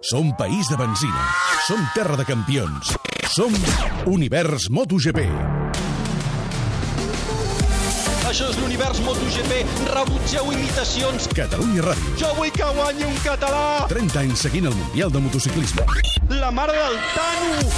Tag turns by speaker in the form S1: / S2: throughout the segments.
S1: Som país de benzina. Som terra de campions. Som Univers MotoGP.
S2: Això és l'univers MotoGP. Rebutgeu imitacions.
S1: Catalunya Ràdio.
S2: Jo vull que guanyi un català.
S1: 30 anys seguint el Mundial de Motociclisme.
S2: La mare del Tano.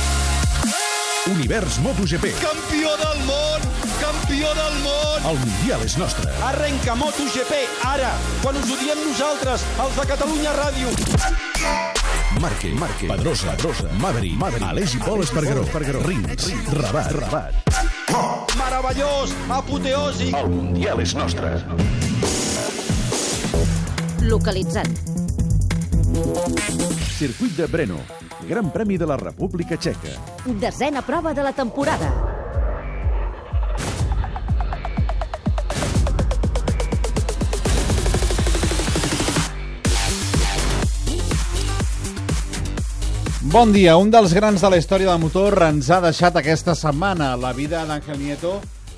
S1: Univers MotoGP.
S2: Campió del món. Campió del món.
S1: El Mundial és nostre.
S2: Arrenca MotoGP ara, quan us ho diem nosaltres, els de Catalunya Ràdio.
S1: Marque, Marque, Pedrosa, Pedrosa, Maverick, Maverick, Aleix i Pol Espargaró, Espargaró, Rins, Rabat, Rabat.
S2: Meravellós, apoteòsic.
S1: El Mundial és nostre.
S3: Localitzat.
S4: Circuit de Breno, Gran Premi de la República Txeca.
S3: Desena prova de la temporada.
S5: Bon dia. Un dels grans de la història del motor ens ha deixat aquesta setmana. La vida d'Àngel Nieto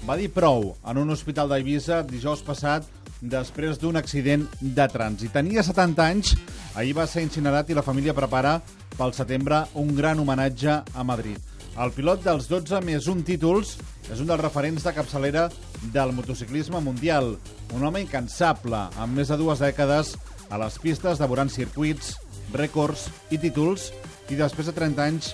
S5: va dir prou en un hospital d'Eivissa dijous passat després d'un accident de trànsit. Tenia 70 anys, ahir va ser incinerat i la família prepara pel setembre un gran homenatge a Madrid. El pilot dels 12 més un títols és un dels referents de capçalera del motociclisme mundial. Un home incansable, amb més de dues dècades a les pistes devorant circuits, rècords i títols i després de 30 anys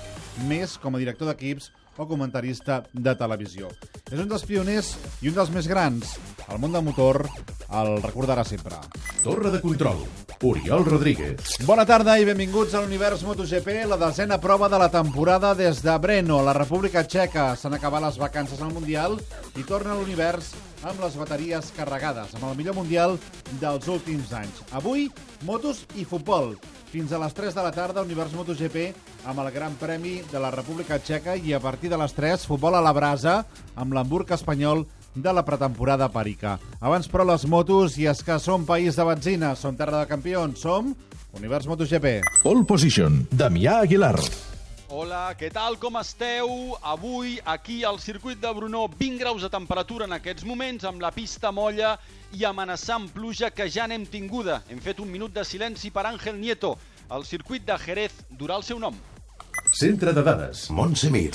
S5: més com a director d'equips o comentarista de televisió. És un dels pioners i un dels més grans. El món del motor el recordarà sempre.
S1: Torre de control. Oriol Rodríguez.
S5: Bona tarda i benvinguts a l'Univers MotoGP, la desena prova de la temporada des de Breno, la República Txeca. S'han acabat les vacances al Mundial i torna a l'univers amb les bateries carregades, amb el millor Mundial dels últims anys. Avui, motos i futbol. Fins a les 3 de la tarda, Univers MotoGP amb el Gran Premi de la República Txeca i a partir de les 3, futbol a la brasa amb l'Hamburg espanyol de la pretemporada perica. Abans, però, les motos, i és que som país de benzina, som terra de campions, som Univers MotoGP.
S1: Pole position. Damià Aguilar.
S2: Hola, què tal, com esteu? Avui, aquí al circuit de Brunó, 20 graus de temperatura en aquests moments, amb la pista molla i amenaçant pluja que ja n'hem tinguda. Hem fet un minut de silenci per Àngel Nieto. El circuit de Jerez durà el seu nom.
S1: Centre de dades. Montse Mir.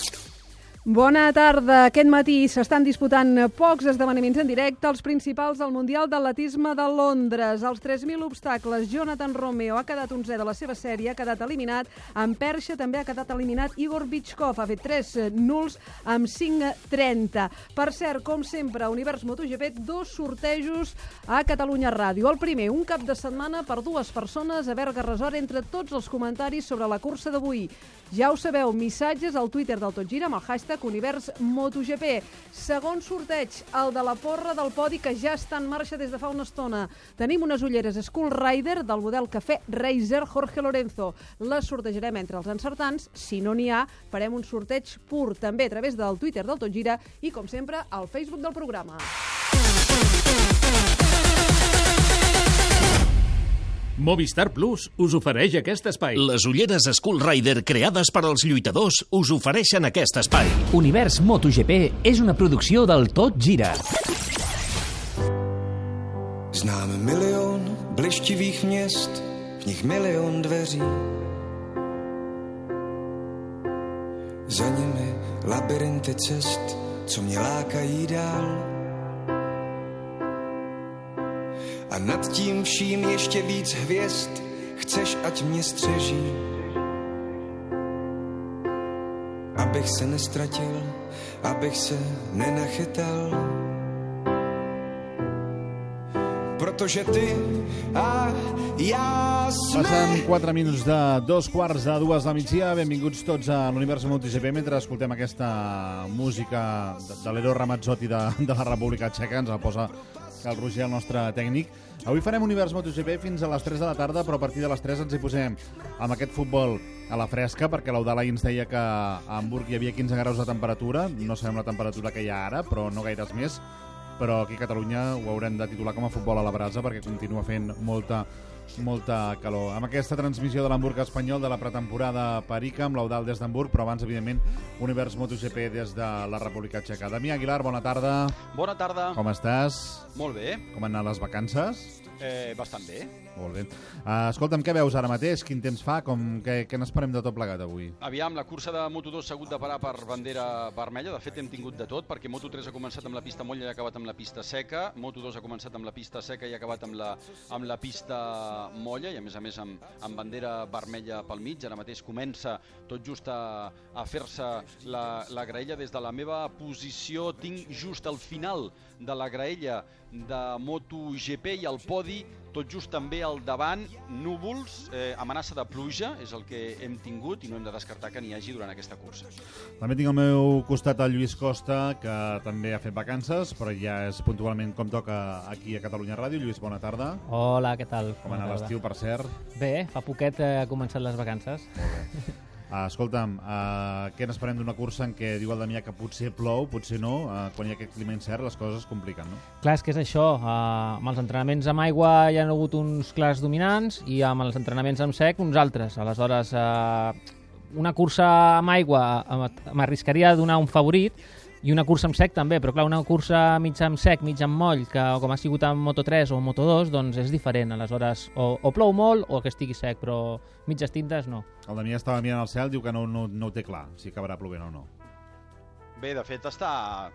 S6: Bona tarda. Aquest matí s'estan disputant pocs esdeveniments en directe, els principals del Mundial d'Atletisme de Londres. Els 3.000 obstacles, Jonathan Romeo ha quedat 11 de la seva sèrie, ha quedat eliminat. En perxa també ha quedat eliminat Igor Bichkov, ha fet 3 nuls amb 5.30. Per cert, com sempre, Univers MotoGP, dos sortejos a Catalunya Ràdio. El primer, un cap de setmana per dues persones a Berga Resort entre tots els comentaris sobre la cursa d'avui. Ja ho sabeu, missatges al Twitter del Tot Gira amb el hashtag Univers MotoGP. Segon sorteig, el de la porra del podi que ja està en marxa des de fa una estona. Tenim unes ulleres Skull Rider del model Cafè Razer Jorge Lorenzo. Les sortejarem entre els encertants. Si no n'hi ha, farem un sorteig pur també a través del Twitter del Tot Gira i, com sempre, al Facebook del programa.
S7: Movistar Plus us ofereix aquest espai.
S8: Les ulleres Skull Rider creades per als lluitadors us ofereixen aquest espai.
S9: Univers MotoGP és una producció del Tot Gira.
S10: Známe milion blištivých měst, v nich milion dveří. Za nimi labirinty cest, co mě lákají dál. A nad tím vším ještě víc hvězd, chceš, ať mě střeží. Abych se nestratil, abych se nenachytal. Protože ty a já jsme...
S5: Passen 4 minuts de dos quarts de dues de migdia. Benvinguts tots a l'Univers MotoGP mentre escoltem aquesta música de, de l'Ero Ramazzotti de, de la República Txeca. Ens la posa el Roger, el nostre tècnic. Avui farem Univers MotoGP fins a les 3 de la tarda, però a partir de les 3 ens hi posem amb aquest futbol a la fresca, perquè l'Eudal ahir ens deia que a Hamburg hi havia 15 graus de temperatura. No sabem la temperatura que hi ha ara, però no gaires més. Però aquí a Catalunya ho haurem de titular com a futbol a la brasa, perquè continua fent molta molta calor. Amb aquesta transmissió de l'Hamburg espanyol de la pretemporada Perica, amb l'Eudal des d'Hamburg, però abans, evidentment, Univers MotoGP des de la República Txeca. Damià Aguilar, bona tarda.
S2: Bona tarda.
S5: Com estàs?
S2: Molt bé.
S5: Com han anat les vacances?
S2: Eh, bastant bé.
S5: Molt bé. Uh, escolta'm, què veus ara mateix? Quin temps fa? Com, què, què n'esperem de tot plegat avui?
S2: Aviam, la cursa de Moto2 s'ha hagut de parar per bandera vermella. De fet, hem tingut de tot, perquè Moto3 ha començat amb la pista molla i ha acabat amb la pista seca. Moto2 ha començat amb la pista seca i ha acabat amb la, amb la pista molla, i a més a més amb, amb bandera vermella pel mig. Ara mateix comença tot just a, a fer-se la, la graella. Des de la meva posició tinc just al final de la graella de MotoGP i el podi tot just també al davant, núvols, eh, amenaça de pluja, és el que hem tingut i no hem de descartar que n'hi hagi durant aquesta cursa.
S5: També tinc al meu costat el Lluís Costa, que també ha fet vacances, però ja és puntualment com toca aquí a Catalunya Ràdio. Lluís, bona tarda.
S11: Hola, què tal?
S5: Com ha anat l'estiu, per cert?
S11: Bé, fa poquet eh, ha començat les vacances.
S5: Uh, escolta'm, uh, què n'esperem d'una cursa en què diu el Damià que potser plou, potser no, uh, quan hi ha aquest clima incert les coses es compliquen, no?
S11: Clar, és que és això, uh, amb els entrenaments amb aigua hi ha hagut uns clars dominants i amb els entrenaments amb sec uns altres. Aleshores, uh, una cursa amb aigua m'arriscaria a donar un favorit, i una cursa amb sec també, però clar, una cursa mig amb sec, mig amb moll, que com ha sigut amb Moto3 o Moto2, doncs és diferent. Aleshores, o, o plou molt o que estigui sec, però mitges tintes no.
S5: El Damià estava mirant al cel, diu que no, no, no ho té clar, si acabarà plovent o no.
S2: Bé, de fet està,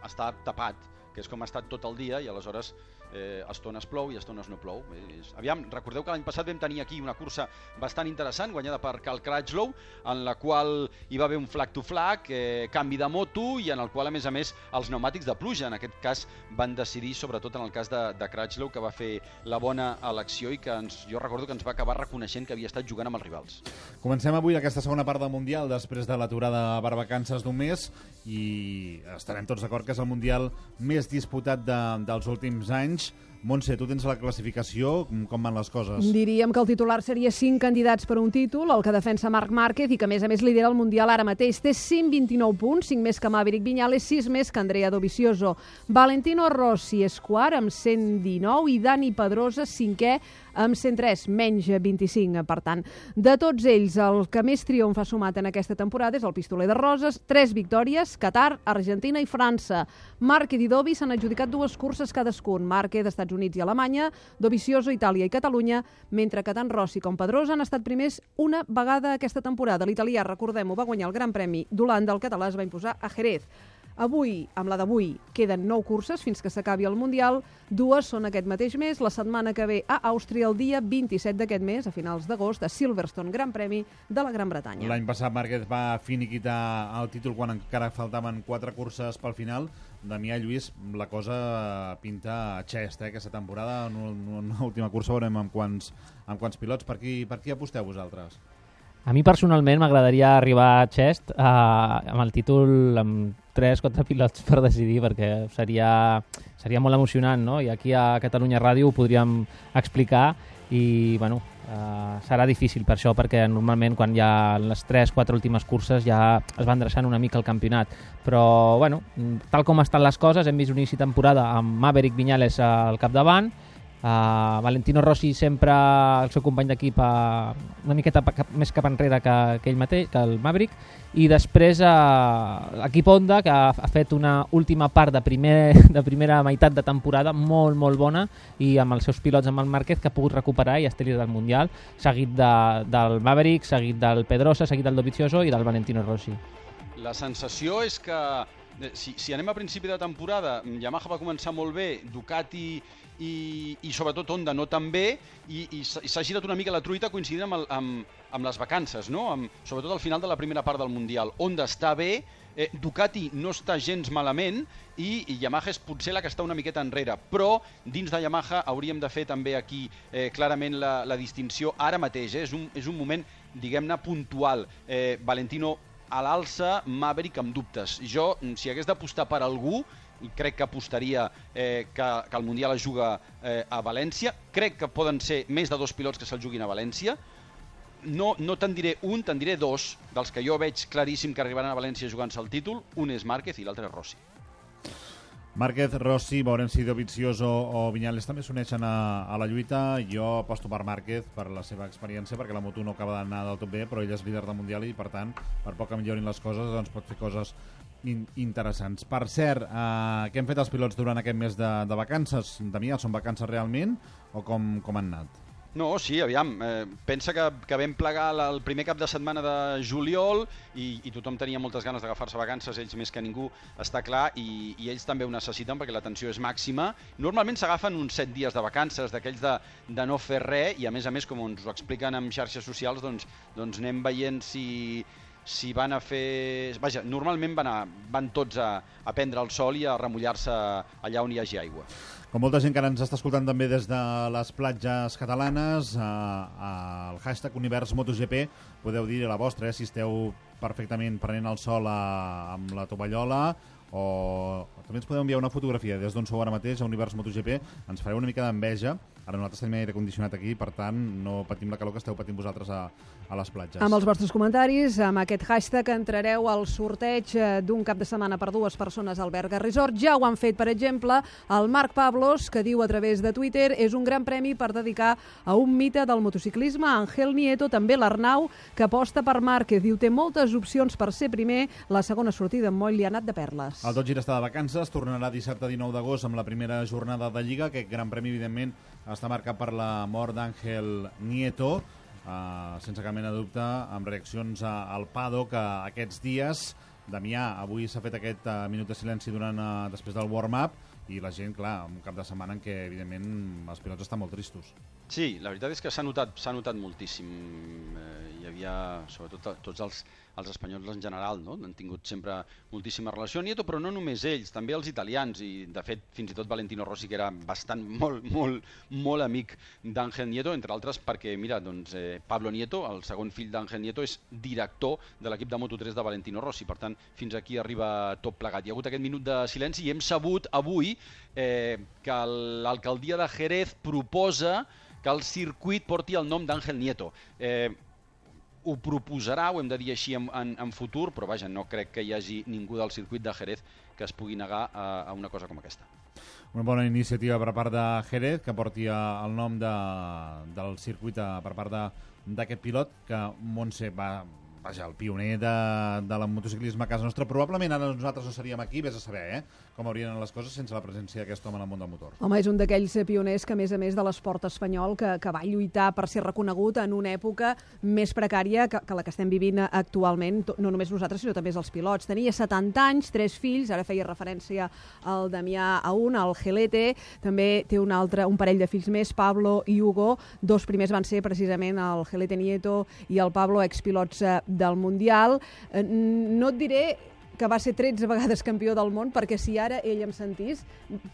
S2: està tapat, que és com ha estat tot el dia, i aleshores eh, estones plou i estones no plou. És... Aviam, recordeu que l'any passat vam tenir aquí una cursa bastant interessant, guanyada per Cal Cratchlow, en la qual hi va haver un flag to flag, eh, canvi de moto, i en el qual, a més a més, els pneumàtics de pluja, en aquest cas, van decidir, sobretot en el cas de, de Cratchlow, que va fer la bona elecció i que ens, jo recordo que ens va acabar reconeixent que havia estat jugant amb els rivals.
S5: Comencem avui aquesta segona part del Mundial després de l'aturada per vacances d'un mes i estarem tots d'acord que és el Mundial més disputat de, dels últims anys. change Montse, tu tens la classificació, com van les coses?
S6: Diríem que el titular seria 5 candidats per un títol, el que defensa Marc Márquez i que a més a més lidera el Mundial ara mateix. Té 129 punts, 5 més que Maverick Viñales, 6 més que Andrea Dovizioso. Valentino Rossi és quart amb 119 i Dani Pedrosa cinquè amb 103, menys 25, per tant. De tots ells, el que més triomf ha sumat en aquesta temporada és el pistoler de Roses, tres victòries, Qatar, Argentina i França. Márquez i Dovi s'han adjudicat dues curses cadascun. Márquez, Estats Units i Alemanya, Dovizioso, Itàlia i Catalunya, mentre que tant Rossi com Pedrosa han estat primers una vegada aquesta temporada. L'italià, recordem-ho, va guanyar el Gran Premi d'Holanda, el català es va imposar a Jerez. Avui, amb la d'avui, queden nou curses fins que s'acabi el Mundial. Dues són aquest mateix mes. La setmana que ve a Àustria, el dia 27 d'aquest mes, a finals d'agost, a Silverstone, Gran Premi de la Gran Bretanya.
S5: L'any passat Márquez va finiquitar el títol quan encara faltaven quatre curses pel final. Damià Lluís, la cosa pinta a xest, eh, aquesta temporada. En una última cursa veurem amb quants, amb quants pilots. Per qui, per qui aposteu vosaltres?
S11: A mi personalment m'agradaria arribar a Chest eh, amb el títol amb 3-4 pilots per decidir perquè seria, seria molt emocionant no? i aquí a Catalunya Ràdio ho podríem explicar i bueno, eh, serà difícil per això perquè normalment quan hi ha les 3-4 últimes curses ja es va endreçant una mica el campionat però bueno, tal com estan les coses hem vist un inici temporada amb Maverick Viñales al capdavant Uh, Valentino Rossi sempre el seu company d'equip uh, una miqueta cap, més cap enrere que, que ell mateix, que el Maverick. I després uh, l'equip Honda que ha, ha fet una última part de, primer, de primera meitat de temporada molt molt bona i amb els seus pilots amb el Márquez que ha pogut recuperar i està líder del Mundial. Seguit de, del Maverick, seguit del Pedrosa seguit del Dovizioso i del Valentino Rossi.
S2: La sensació és que si, si anem a principi de temporada Yamaha va començar molt bé, Ducati i, i sobretot Honda no tan bé i, i s'ha girat una mica la truita coincidint amb, el, amb, amb les vacances, no? amb, sobretot al final de la primera part del Mundial. Honda està bé, eh, Ducati no està gens malament i, i Yamaha és potser la que està una miqueta enrere, però dins de Yamaha hauríem de fer també aquí eh, clarament la, la distinció ara mateix, eh? és, un, és un moment diguem-ne puntual. Eh, Valentino a l'alça, Maverick amb dubtes. Jo, si hagués d'apostar per algú, i crec que apostaria eh, que, que el Mundial es juga eh, a València. Crec que poden ser més de dos pilots que se'l juguin a València. No, no te'n diré un, te'n diré dos, dels que jo veig claríssim que arribaran a València jugant-se el títol. Un és Márquez i l'altre és Rossi.
S5: Márquez, Rossi, veurem si Dovizioso o Viñales també s'uneixen a, a la lluita. Jo aposto per Márquez, per la seva experiència, perquè la moto no acaba d'anar del tot bé, però ell és líder del Mundial i, per tant, per poc que millorin les coses, doncs pot fer coses in interessants. Per cert, eh, què han fet els pilots durant aquest mes de, de vacances? Damià, són vacances realment o com, com han anat?
S2: No, sí, aviam, eh, pensa que, que vam plegar la, el primer cap de setmana de juliol i, i tothom tenia moltes ganes d'agafar-se vacances, ells més que ningú, està clar, i, i ells també ho necessiten perquè la tensió és màxima. Normalment s'agafen uns 7 dies de vacances, d'aquells de, de no fer res, i a més a més, com ens ho expliquen en xarxes socials, doncs, doncs anem veient si, si van a fer... Vaja, normalment van, a, van tots a, a prendre el sol i a remullar-se allà on hi hagi aigua.
S5: Com molta gent que ara ens està escoltant també des de les platges catalanes, eh, al hashtag Univers MotoGP podeu dir la vostra, eh, si esteu perfectament prenent el sol a, amb la tovallola o també ens podeu enviar una fotografia des d'on sou ara mateix a Univers MotoGP, ens fareu una mica d'enveja Ara nosaltres tenim aire condicionat aquí, per tant, no patim la calor que esteu patint vosaltres a, a les platges.
S6: Amb els vostres comentaris, amb aquest hashtag, entrareu al sorteig eh, d'un cap de setmana per dues persones al Berga Resort. Ja ho han fet, per exemple, el Marc Pablos, que diu a través de Twitter és un gran premi per dedicar a un mite del motociclisme, Ángel Nieto, també l'Arnau, que aposta per Márquez. Diu, té moltes opcions per ser primer. La segona sortida en moll li ha anat de perles.
S5: El Tot Gira està de vacances, tornarà dissabte 19 d'agost amb la primera jornada de Lliga. Aquest gran premi, evidentment, està marcat per la mort d'Àngel Nieto, eh, sense cap mena de dubte, amb reaccions a, al paddock que aquests dies. Damià, avui s'ha fet aquest uh, minut de silenci durant, uh, després del warm-up i la gent, clar, un cap de setmana en què, evidentment, els pilots estan molt tristos.
S2: Sí, la veritat és que s'ha notat, notat moltíssim. Eh, hi havia, sobretot, tots els, els espanyols en general, no? han tingut sempre moltíssima relació. Nieto, però no només ells, també els italians, i de fet fins i tot Valentino Rossi, que era bastant molt, molt, molt amic d'Àngel Nieto, entre altres perquè, mira, doncs, eh, Pablo Nieto, el segon fill d'Àngel Nieto, és director de l'equip de Moto3 de Valentino Rossi, per tant, fins aquí arriba tot plegat. Hi ha hagut aquest minut de silenci i hem sabut avui eh, que l'alcaldia de Jerez proposa que el circuit porti el nom d'Àngel Nieto. Eh, ho proposarà, ho hem de dir així en, en, en futur, però vaja, no crec que hi hagi ningú del circuit de Jerez que es pugui negar a, a una cosa com aquesta.
S5: Una bona iniciativa per part de Jerez, que porti el nom de, del circuit per part d'aquest pilot, que Montse va, vaja, el pioner de, de la motociclisme a casa nostra. Probablement ara nosaltres no seríem aquí, vés a saber, eh? com haurien les coses sense la presència d'aquest home en el món del motor.
S6: Home, és un d'aquells pioners que, a més a més de l'esport espanyol, que, que va lluitar per ser reconegut en una època més precària que, que la que estem vivint actualment, no només nosaltres, sinó també els pilots. Tenia 70 anys, tres fills, ara feia referència al Damià a un, al Gelete, també té un altre, un parell de fills més, Pablo i Hugo, dos primers van ser precisament el Gelete Nieto i el Pablo, expilots eh, del Mundial. Eh, no et diré que va ser 13 vegades campió del món, perquè si ara ell em sentís,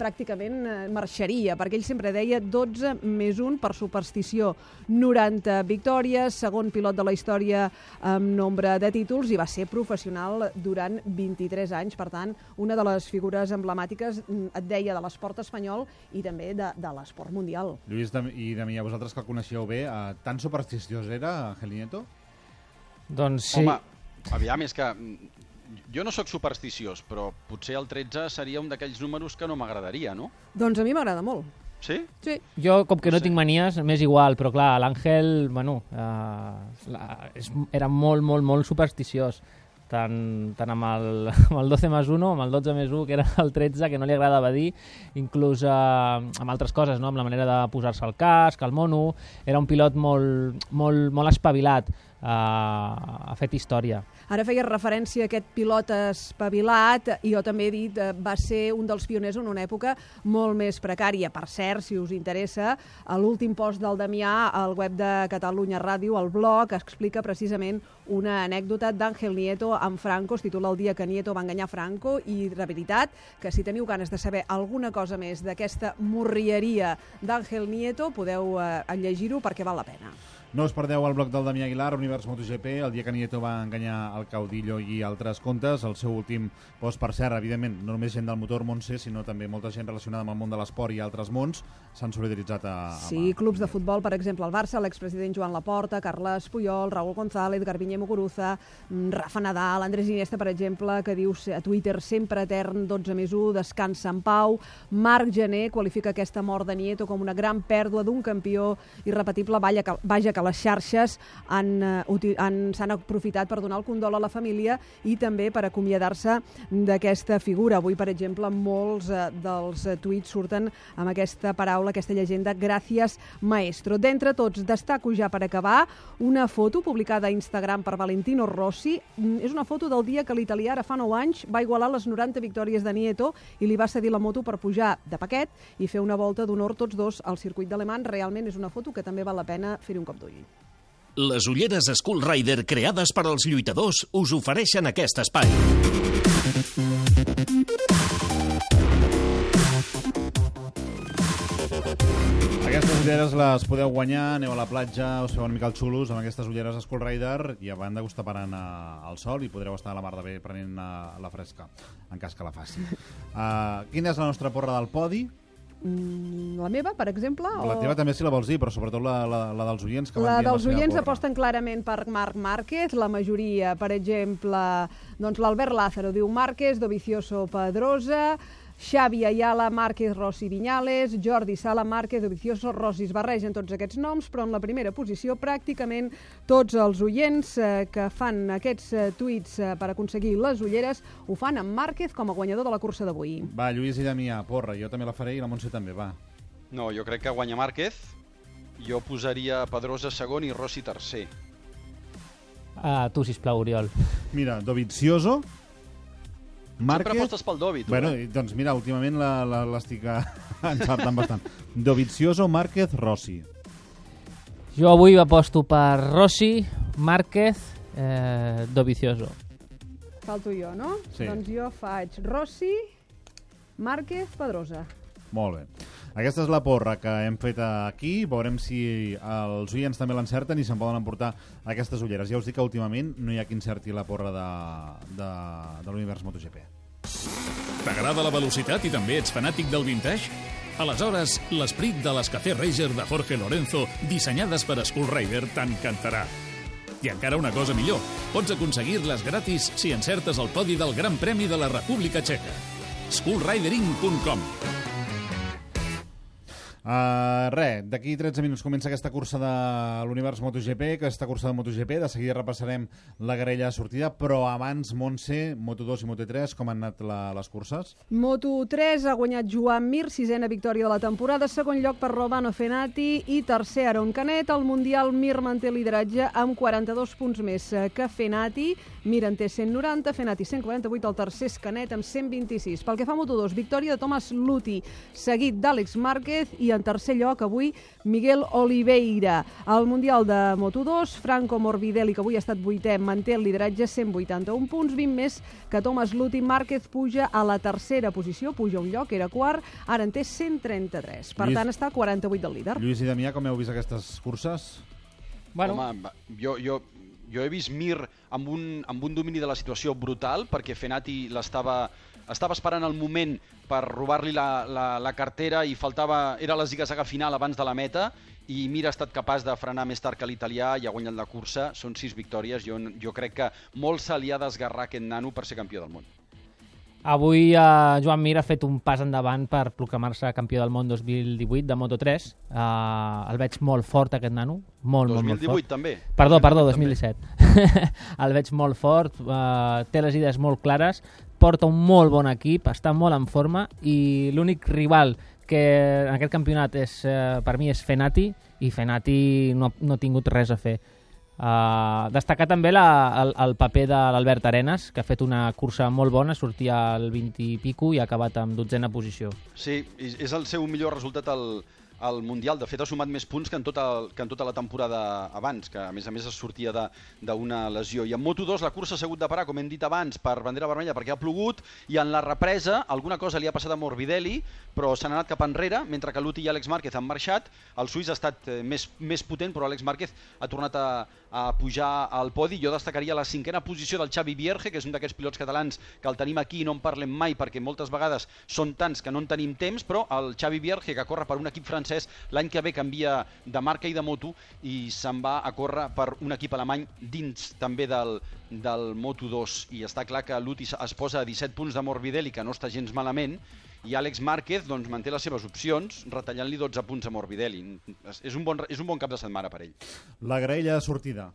S6: pràcticament eh, marxaria, perquè ell sempre deia 12 més 1 per superstició. 90 victòries, segon pilot de la història amb nombre de títols i va ser professional durant 23 anys. Per tant, una de les figures emblemàtiques, mm, et deia, de l'esport espanyol i també de, de l'esport mundial.
S5: Lluís i Damià, vosaltres que el coneixeu bé, eh, tan supersticiós era Angel Nieto?
S11: Doncs sí.
S2: Home, aviam, és que mm, jo no sóc supersticiós, però potser el 13 seria un d'aquells números que no m'agradaria, no?
S6: Doncs a mi m'agrada molt.
S2: Sí?
S6: Sí.
S11: Jo, com que no, no tinc manies, m'és igual, però clar, l'Àngel, bueno, eh, la, és, era molt, molt, molt supersticiós tant, tant amb, el, amb el 12 més 1, amb el 12 més 1, que era el 13, que no li agradava dir, inclús eh, amb altres coses, no? amb la manera de posar-se el casc, el mono... Era un pilot molt, molt, molt espavilat, ha fet història.
S6: Ara feia referència a aquest pilot espavilat, i jo també he dit, eh, va ser un dels pioners en una època molt més precària. Per cert, si us interessa, a l'últim post del Damià, al web de Catalunya Ràdio, el blog, explica precisament una anècdota d'Àngel Nieto amb Franco, es titula El dia que Nieto va enganyar Franco, i de veritat que si teniu ganes de saber alguna cosa més d'aquesta morrieria d'Àngel Nieto, podeu eh, llegir-ho perquè val la pena.
S5: No us perdeu el bloc del Damià Aguilar, Univers MotoGP, el dia que Nieto va enganyar el Caudillo i altres contes, el seu últim post per cert, evidentment, no només gent del motor Montse, sinó també molta gent relacionada amb el món de l'esport i altres mons s'han solidaritzat a, a...
S6: Sí, clubs de futbol, per exemple, el Barça, l'expresident Joan Laporta, Carles Puyol, Raúl González, Garbiñe Muguruza, mm, Rafa Nadal, Andrés Iniesta, per exemple, que diu a Twitter sempre etern, 12 més 1, descansa en pau. Marc Gené qualifica aquesta mort de Nieto com una gran pèrdua d'un campió irrepetible, vaja que, vaja que les xarxes eh, s'han aprofitat per donar el condol a la família i també per acomiadar-se d'aquesta figura. Avui, per exemple, molts eh, dels eh, tuits surten amb aquesta paraula, aquesta llegenda, gràcies maestro. D'entre tots, destaco ja per acabar una foto publicada a Instagram per Valentino Rossi. Mm, És una foto del dia que l'italià ara fa 9 anys va igualar les 90 victòries de Nieto i li va cedir la moto per pujar de paquet i fer una volta d'honor tots dos al circuit d'Alemany. Realment és una foto que també val la pena fer-hi un cop d'ull.
S8: Les ulleres Skull Rider creades per als lluitadors us ofereixen aquest espai.
S5: Aquestes ulleres les podeu guanyar, aneu a la platja, us feu una mica els xulos amb aquestes ulleres Skull Rider i a banda us taparan eh, el sol i podreu estar a la mar de bé prenent eh, la fresca, en cas que la faci. Uh, quina és la nostra porra del podi?
S6: Mm, la meva, per exemple?
S5: La teva també si la vols dir, però sobretot la, la, la dels oients que
S6: La dels oients aposten clarament per Marc Márquez, la majoria, per exemple, doncs l'Albert Lázaro diu Márquez, Dovizioso Pedrosa, Xavi Ayala, Márquez, Rossi, Viñales, Jordi Sala, Márquez, Dovizioso, Rossi, es barregen tots aquests noms, però en la primera posició pràcticament tots els oients eh, que fan aquests eh, tuits eh, per aconseguir les ulleres ho fan amb Márquez com a guanyador de la cursa d'avui.
S5: Va, Lluís i Damià, porra, jo també la faré i la Montse també, va.
S2: No, jo crec que guanya Márquez. Jo posaria Pedrosa segon i Rossi tercer.
S11: Uh, tu, sisplau, Oriol.
S5: Mira, Dovizioso, Márquez...
S2: Sempre apostes pel Dovi, tu,
S5: Bueno,
S2: eh?
S5: i, doncs mira, últimament l'estic encertant bastant. Dovizioso, Márquez, Rossi.
S11: Jo avui aposto per Rossi, Márquez, eh, Dovizioso.
S6: Falto jo, no?
S5: Sí.
S6: Doncs jo faig Rossi, Márquez, Pedrosa.
S5: Molt bé. Aquesta és la porra que hem fet aquí. Veurem si els oients també l'encerten i se'n poden emportar aquestes ulleres. Ja us dic que últimament no hi ha qui encerti la porra de, de, de l'univers MotoGP.
S7: T'agrada la velocitat i també ets fanàtic del vintage? Aleshores, l'esprit de les Café Racer de Jorge Lorenzo, dissenyades per Skull Rider, t'encantarà. I encara una cosa millor, pots aconseguir-les gratis si encertes el podi del Gran Premi de la República Txeca. skullridering.com
S5: Uh, res, d'aquí 13 minuts comença aquesta cursa de l'univers MotoGP, aquesta cursa de MotoGP, de seguida repassarem la grella de sortida, però abans, Montse, Moto2 i Moto3, com han anat la, les curses?
S6: Moto3 ha guanyat Joan Mir, sisena victòria de la temporada, segon lloc per Romano Fenati i tercer Aaron Canet. Al Mundial Mir manté lideratge amb 42 punts més que Fenati. Mir en té 190, Fenati 148, el tercer és Canet amb 126. Pel que fa a Moto2, victòria de Thomas Luti, seguit d'Àlex Márquez i en tercer lloc avui Miguel Oliveira. Al Mundial de Moto2, Franco Morbidelli, que avui ha estat vuitè, manté el lideratge 181 punts, 20 més que Thomas Luti. Márquez puja a la tercera posició, puja un lloc, era quart, ara en té 133. Per
S5: Lluís-
S6: tant, està a 48 del líder.
S5: Lluís i Damià, com heu vist aquestes curses?
S11: Bueno.
S2: Home, jo, jo, jo he vist Mir amb un, amb un domini de la situació brutal, perquè Fenati l'estava estava esperant el moment per robar-li la, la, la cartera i faltava, era la ziga-zaga final abans de la meta i Mir ha estat capaç de frenar més tard que l'italià i ha guanyat la cursa, són sis victòries, jo, jo crec que molt se li ha d'esgarrar aquest nano per ser campió del món.
S11: Avui eh, Joan Mir ha fet un pas endavant per proclamar-se campió del món 2018 de Moto3. Eh, el veig molt fort, aquest nano. Molt, molt, molt
S2: 2018
S11: fort.
S2: també.
S11: Perdó, perdó,
S2: 2018
S11: 2017. el veig molt fort, eh, té les idees molt clares, porta un molt bon equip, està molt en forma i l'únic rival que en aquest campionat és, eh, per mi és Fenati i Fenati no, no ha tingut res a fer. Uh, destacar també la, el, el paper de l'Albert Arenas, que ha fet una cursa molt bona, sortia al 20 i pico i ha acabat amb dotzena posició.
S2: Sí, és el seu millor resultat al, al Mundial. De fet, ha sumat més punts que en, tota, que en tota la temporada abans, que a més a més es sortia d'una lesió. I en Moto2 la cursa s'ha hagut de parar, com hem dit abans, per bandera vermella perquè ha plogut, i en la represa alguna cosa li ha passat a Morbidelli, però s'han anat cap enrere, mentre que Luti i Àlex Márquez han marxat. El suís ha estat eh, més, més potent, però Àlex Márquez ha tornat a, a pujar al podi. Jo destacaria la cinquena posició del Xavi Vierge, que és un d'aquests pilots catalans que el tenim aquí i no en parlem mai perquè moltes vegades són tants que no en tenim temps, però el Xavi Vierge, que corre per un equip francès, l'any que ve canvia de marca i de moto i se'n va a córrer per un equip alemany dins també del, del Moto2 i està clar que l'Uti es posa a 17 punts de Morbidelli, que no està gens malament, i Àlex Márquez doncs, manté les seves opcions, retallant-li 12 punts a Morbidelli. És- És un, bon, és un bon cap de setmana per ell.
S5: La graella de sortida.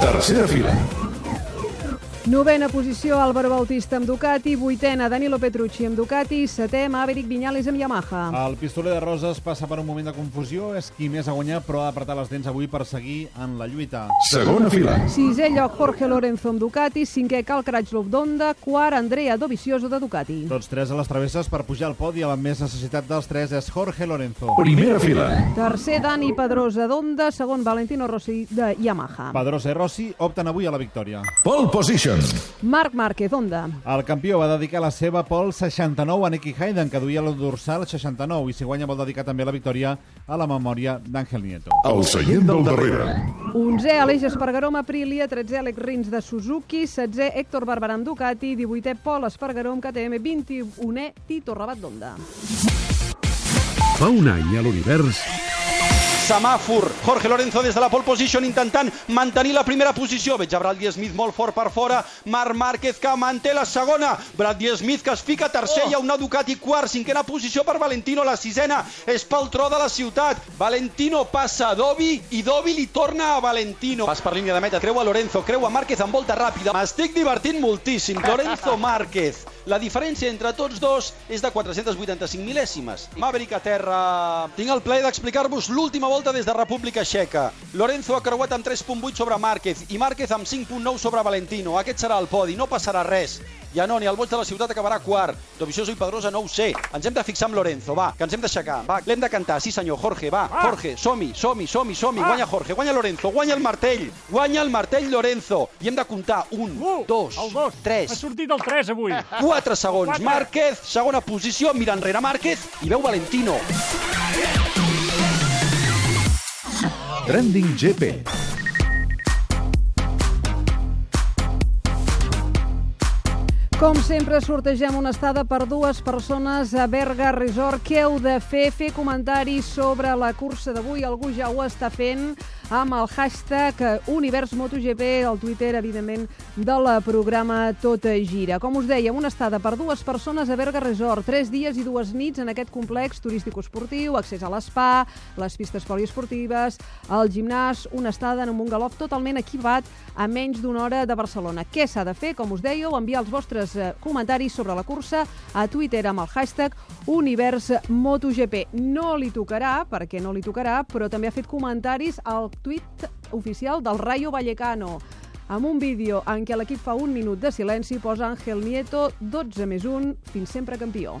S1: Tercera fila.
S6: Novena posició, Álvaro Bautista amb Ducati. Vuitena, Danilo Petrucci amb Ducati. Setè, Maverick Viñales amb Yamaha.
S5: El pistoler de Roses passa per un moment de confusió, és qui més ha guanyat, però ha d'apretar les dents avui per seguir en la lluita.
S1: Segona fila.
S6: Sisè lloc, Jorge Lorenzo amb Ducati. Cinquè, Cal Crutchlow d'Honda. Quart, Andrea Dovizioso de Ducati.
S5: Tots tres a les travesses per pujar al podi, amb més necessitat dels tres és Jorge Lorenzo.
S1: Primera fila.
S6: Tercer, Dani Pedrosa d'Honda. Segon, Valentino Rossi de Yamaha.
S5: Pedrosa i Rossi opten avui a la victòria.
S1: Pole position.
S6: Marc Márquez, Honda.
S5: El campió va dedicar la seva pol 69 a Nicky Hayden, que duia el dorsal 69, i si guanya vol dedicar també la victòria a la memòria d'Àngel Nieto.
S1: El seient del darrere.
S6: 11è, Aleix Espargaró Aprilia. 13è, Alex Rins de Suzuki. 16è, Héctor Barberà amb Ducati. 18è, Pol Espargaró amb KTM. 21è, Tito Rabat d'Honda.
S12: Fa un any a l'univers
S2: Semàfor. Jorge Lorenzo des de la pole position intentant mantenir la primera posició. Veig a Bradley Smith molt fort per fora. Marc Márquez que manté la segona. Bradley Smith que es fica tercer. Oh. Hi ha una Ducati quart. Cinquena posició per Valentino. La sisena és pel tro de la ciutat. Valentino passa a Dovi i Dovi li torna a Valentino. Pas per línia de meta. Creu a Lorenzo. Creu a Márquez amb volta ràpida. M'estic divertint moltíssim. Lorenzo Márquez. La diferència entre tots dos és de 485 mil·lèsimes. Maverick a terra. Tinc el plaer d'explicar-vos l'última volta des de República Txeca. Lorenzo ha creuat amb 3.8 sobre Márquez i Márquez amb 5.9 sobre Valentino. Aquest serà el podi, no passarà res. Janoni, el boig de la ciutat acabarà quart. Dovizioso i Pedrosa no ho sé. Ens hem de fixar amb Lorenzo, va, que ens hem d'aixecar. Va, l'hem de cantar, sí senyor, Jorge, va. Jorge, som-hi, som-hi, som-hi, som-hi. Guanya Jorge, guanya Lorenzo, guanya el martell. Guanya el martell Lorenzo. I hem de comptar un, dos,
S13: El dos.
S2: tres,
S13: Ha sortit el 3 avui.
S2: 4 segons.
S13: Quatre.
S2: Márquez, segona posició, mira enrere Márquez i veu Valentino.
S4: Trending GP.
S6: Com sempre, sortegem una estada per dues persones a Berga Resort. Què heu de fer? Fer comentaris sobre la cursa d'avui. Algú ja ho està fent amb el hashtag Univers MotoGP, el Twitter, evidentment, del programa Tot Gira. Com us dèiem, una estada per dues persones a Berga Resort. Tres dies i dues nits en aquest complex turístico-esportiu, accés a l'espa, les pistes poliesportives, el gimnàs, una estada en un bungalow totalment equipat a menys d'una hora de Barcelona. Què s'ha de fer? Com us dèieu, enviar els vostres eh, comentaris sobre la cursa a Twitter amb el hashtag Univers MotoGP. No li tocarà, perquè no li tocarà, però també ha fet comentaris al tuit oficial del Rayo Vallecano amb un vídeo en què l'equip fa un minut de silenci posa Ángel Nieto 12 més 1, fins sempre campió.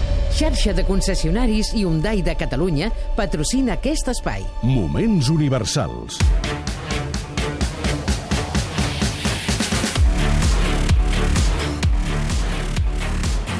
S14: Xarxa de concessionaris i Hyundai de Catalunya patrocina aquest espai.
S1: Moments universals.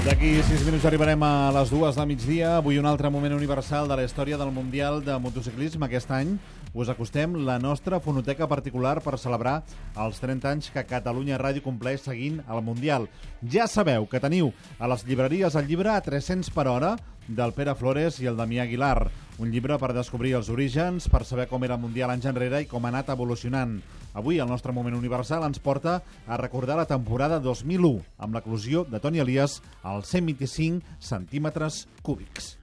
S5: D'aquí 6 minuts arribarem a les dues del migdia. Avui un altre moment universal de la història del Mundial de Motociclisme. Aquest any us acostem la nostra fonoteca particular per celebrar els 30 anys que Catalunya Ràdio compleix seguint el Mundial. Ja sabeu que teniu a les llibreries el llibre a 300 per hora del Pere Flores i el Damià Aguilar. Un llibre per descobrir els orígens, per saber com era el Mundial anys enrere i com ha anat evolucionant. Avui el nostre moment universal ens porta a recordar la temporada 2001 amb l'eclusió de Toni Elias als 125 centímetres cúbics.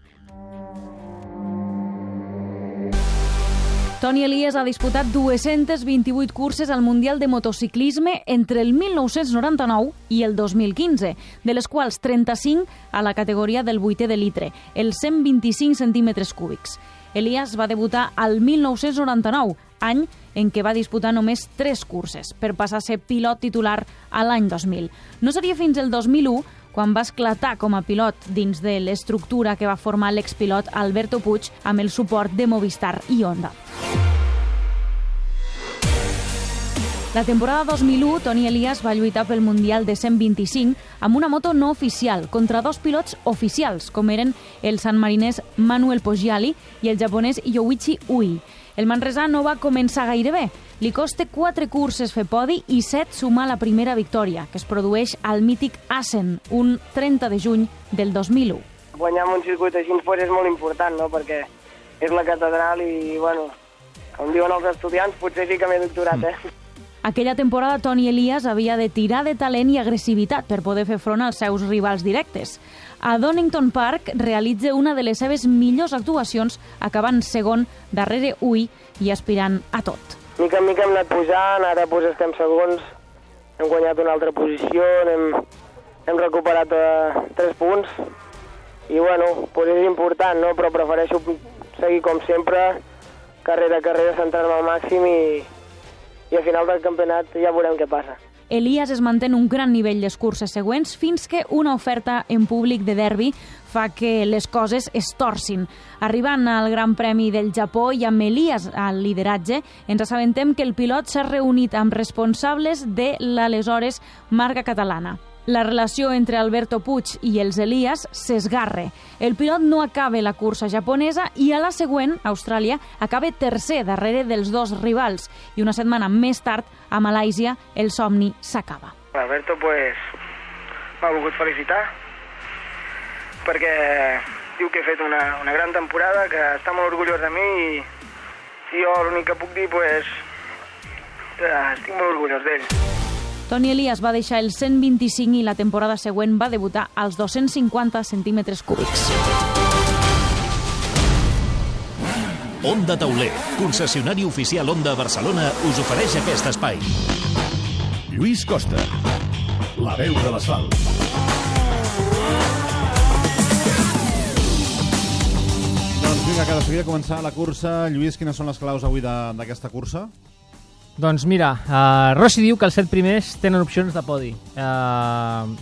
S15: Toni Elias ha disputat 228 curses al Mundial de Motociclisme entre el 1999 i el 2015, de les quals 35 a la categoria del vuitè de litre, els 125 centímetres cúbics. Elias va debutar al 1999, any en què va disputar només 3 curses, per passar a ser pilot titular a l'any 2000. No seria fins el 2001 quan va esclatar com a pilot dins de l'estructura que va formar l'expilot Alberto Puig amb el suport de Movistar i Honda. La temporada 2001, Toni Elias va lluitar pel Mundial de 125 amb una moto no oficial contra dos pilots oficials, com eren el sanmarinès Manuel Poggiali i el japonès Yoichi Ui. El manresà no va començar gaire bé. Li costa 4 curses fer podi i 7 sumar la primera victòria, que es produeix al mític Assen, un 30 de juny del 2001.
S13: Guanyar un circuit així pues, és molt important, no?, perquè és la catedral i, bueno, com diuen els estudiants, potser sí que m'he doctorat, eh?
S15: Aquella temporada Toni Elias havia de tirar de talent i agressivitat per poder fer front als seus rivals directes. A Donington Park realitza una de les seves millors actuacions, acabant segon darrere Ui i aspirant a tot.
S13: Mica en mica hem anat pujant, ara pues, estem segons, hem guanyat una altra posició, hem, hem recuperat eh, tres punts, i bueno, pues és important, no? però prefereixo seguir com sempre, carrera a carrera, centrar-me al màxim i, i al final del campionat ja veurem què passa.
S15: Elias es manté en un gran nivell les curses següents fins que una oferta en públic de derbi fa que les coses es torcin. Arribant al Gran Premi del Japó i amb Elias al lideratge, ens assabentem que el pilot s'ha reunit amb responsables de l'aleshores marca catalana. La relació entre Alberto Puig i els Elias s'esgarre. El pilot no acaba la cursa japonesa i a la següent, Austràlia, acaba tercer darrere dels dos rivals i una setmana més tard, a Malàisia, el somni s'acaba.
S13: Alberto, pues, m'ha volgut felicitar perquè diu que he fet una, una gran temporada, que està molt orgullós de mi i, i jo l'únic que puc dir, pues, eh, estic molt orgullós d'ell.
S15: Toni Elias va deixar el 125 i la temporada següent va debutar als 250 centímetres cúbics.
S8: Onda Tauler, concessionari oficial Onda Barcelona, us ofereix aquest espai.
S1: Lluís Costa, la veu de l'asfalt.
S5: Doncs vinga, que de seguida començar la cursa. Lluís, quines són les claus avui de- d'aquesta cursa?
S11: Doncs mira, uh, Rossi diu que els set primers tenen opcions de podi. Uh,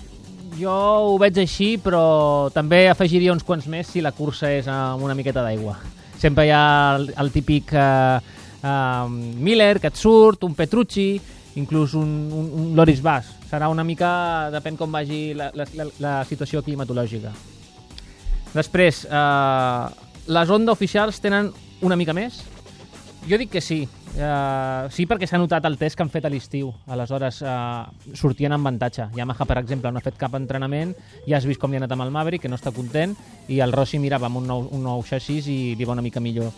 S11: jo ho veig així, però també afegiria uns quants més si la cursa és amb una miqueta d'aigua. Sempre hi ha el, el típic uh, uh, Miller que et surt, un Petrucci, inclús un, un, un Loris Bass. Serà una mica, depèn com vagi la, la, la, la situació climatològica. Després, uh, les ondes oficials tenen una mica més? Jo dic que sí. Uh, sí, perquè s'ha notat el test que han fet a l'estiu. Aleshores, uh, sortien amb avantatge. Yamaha, per exemple, no ha fet cap entrenament, ja has vist com li ha anat amb el Maverick, que no està content, i el Rossi mirava amb un nou, un nou xassís i li va una mica millor.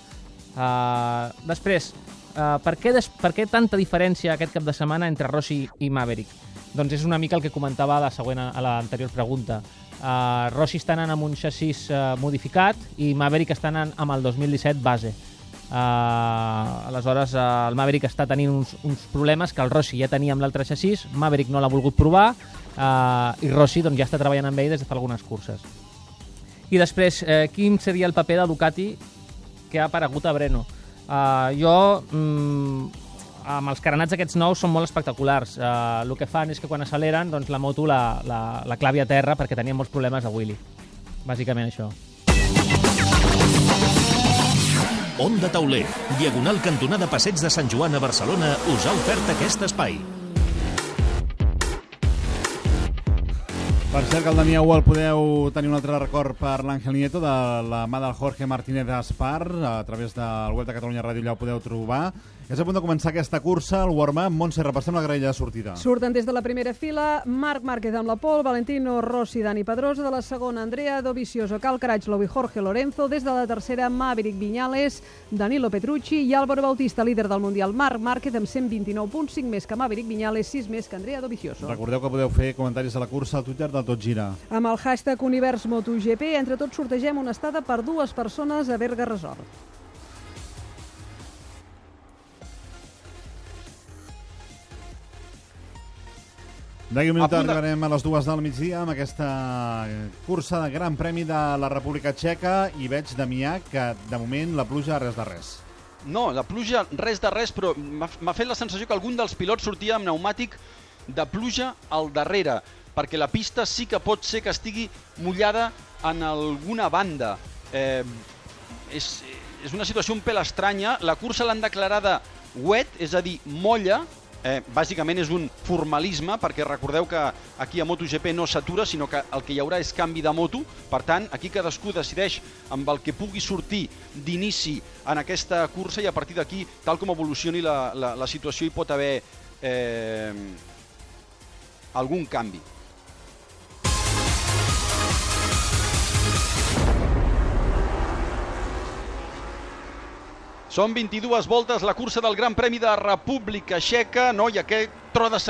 S11: Uh, després, uh, per, què des, per què tanta diferència aquest cap de setmana entre Rossi i Maverick? Doncs és una mica el que comentava a la següent, a l'anterior pregunta. Uh, Rossi està anant amb un xassís uh, modificat i Maverick està anant amb el 2017 base. Uh, aleshores, uh, el Maverick està tenint uns, uns problemes que el Rossi ja tenia amb l'altre xassís, Maverick no l'ha volgut provar uh, i Rossi doncs, ja està treballant amb ell des de fa algunes curses. I després, eh, quin seria el paper de Ducati que ha aparegut a Breno? Uh, jo, mm, amb els carenats aquests nous són molt espectaculars. Uh, el que fan és que quan acceleren doncs, la moto la, la, la clavi a terra perquè tenia molts problemes a Willy. Bàsicament això.
S8: Onda Tauler, diagonal cantonada Passeig de Sant Joan a Barcelona, us ha ofert aquest espai.
S5: Per cert que el Damià el podeu tenir un altre record per l'Àngel Nieto de la mà del Jorge Martínez Espar a través del web de Catalunya Ràdio allà ho podeu trobar és a punt de començar aquesta cursa el warm-up, Montse, repassem la grella de sortida
S6: Surten des de la primera fila Marc Márquez amb la Pol, Valentino Rossi, Dani Pedrosa, de la segona Andrea Dovizioso, Cal Carachlo i Jorge Lorenzo, des de la tercera Maverick Viñales, Danilo Petrucci i Álvaro Bautista, líder del Mundial Marc Márquez amb 129 punts, 5 més que Maverick Viñales, 6 més que Andrea Dovizioso.
S5: Recordeu que podeu fer comentaris a la cursa al Twitter del Tot Gira.
S6: Amb el hashtag Univers MotoGP, entre tots sortegem una estada per dues persones a Berga Resort.
S5: D'aquí un minut
S2: A punt de-
S5: arribarem a les dues del migdia amb aquesta cursa de Gran Premi de la República Txeca i veig, Damià, que de moment la pluja res de res.
S2: No, la pluja, res de res, però m'ha m'ha fet la sensació que algun dels pilots sortia amb pneumàtic de pluja al darrere, perquè la pista sí que pot ser que estigui mullada en alguna banda. Eh, és, és una situació un pèl estranya. La cursa l'han declarada wet, és a dir, molla, Eh, bàsicament és un formalisme, perquè recordeu que aquí a MotoGP no s'atura, sinó que el que hi haurà és canvi de moto. Per tant, aquí cadascú decideix amb el que pugui sortir d'inici en aquesta cursa i a partir d'aquí, tal com evolucioni la, la, la situació, hi pot haver eh, algun canvi. Són 22 voltes la cursa del Gran Premi de República Txeca, no? i aquest tro de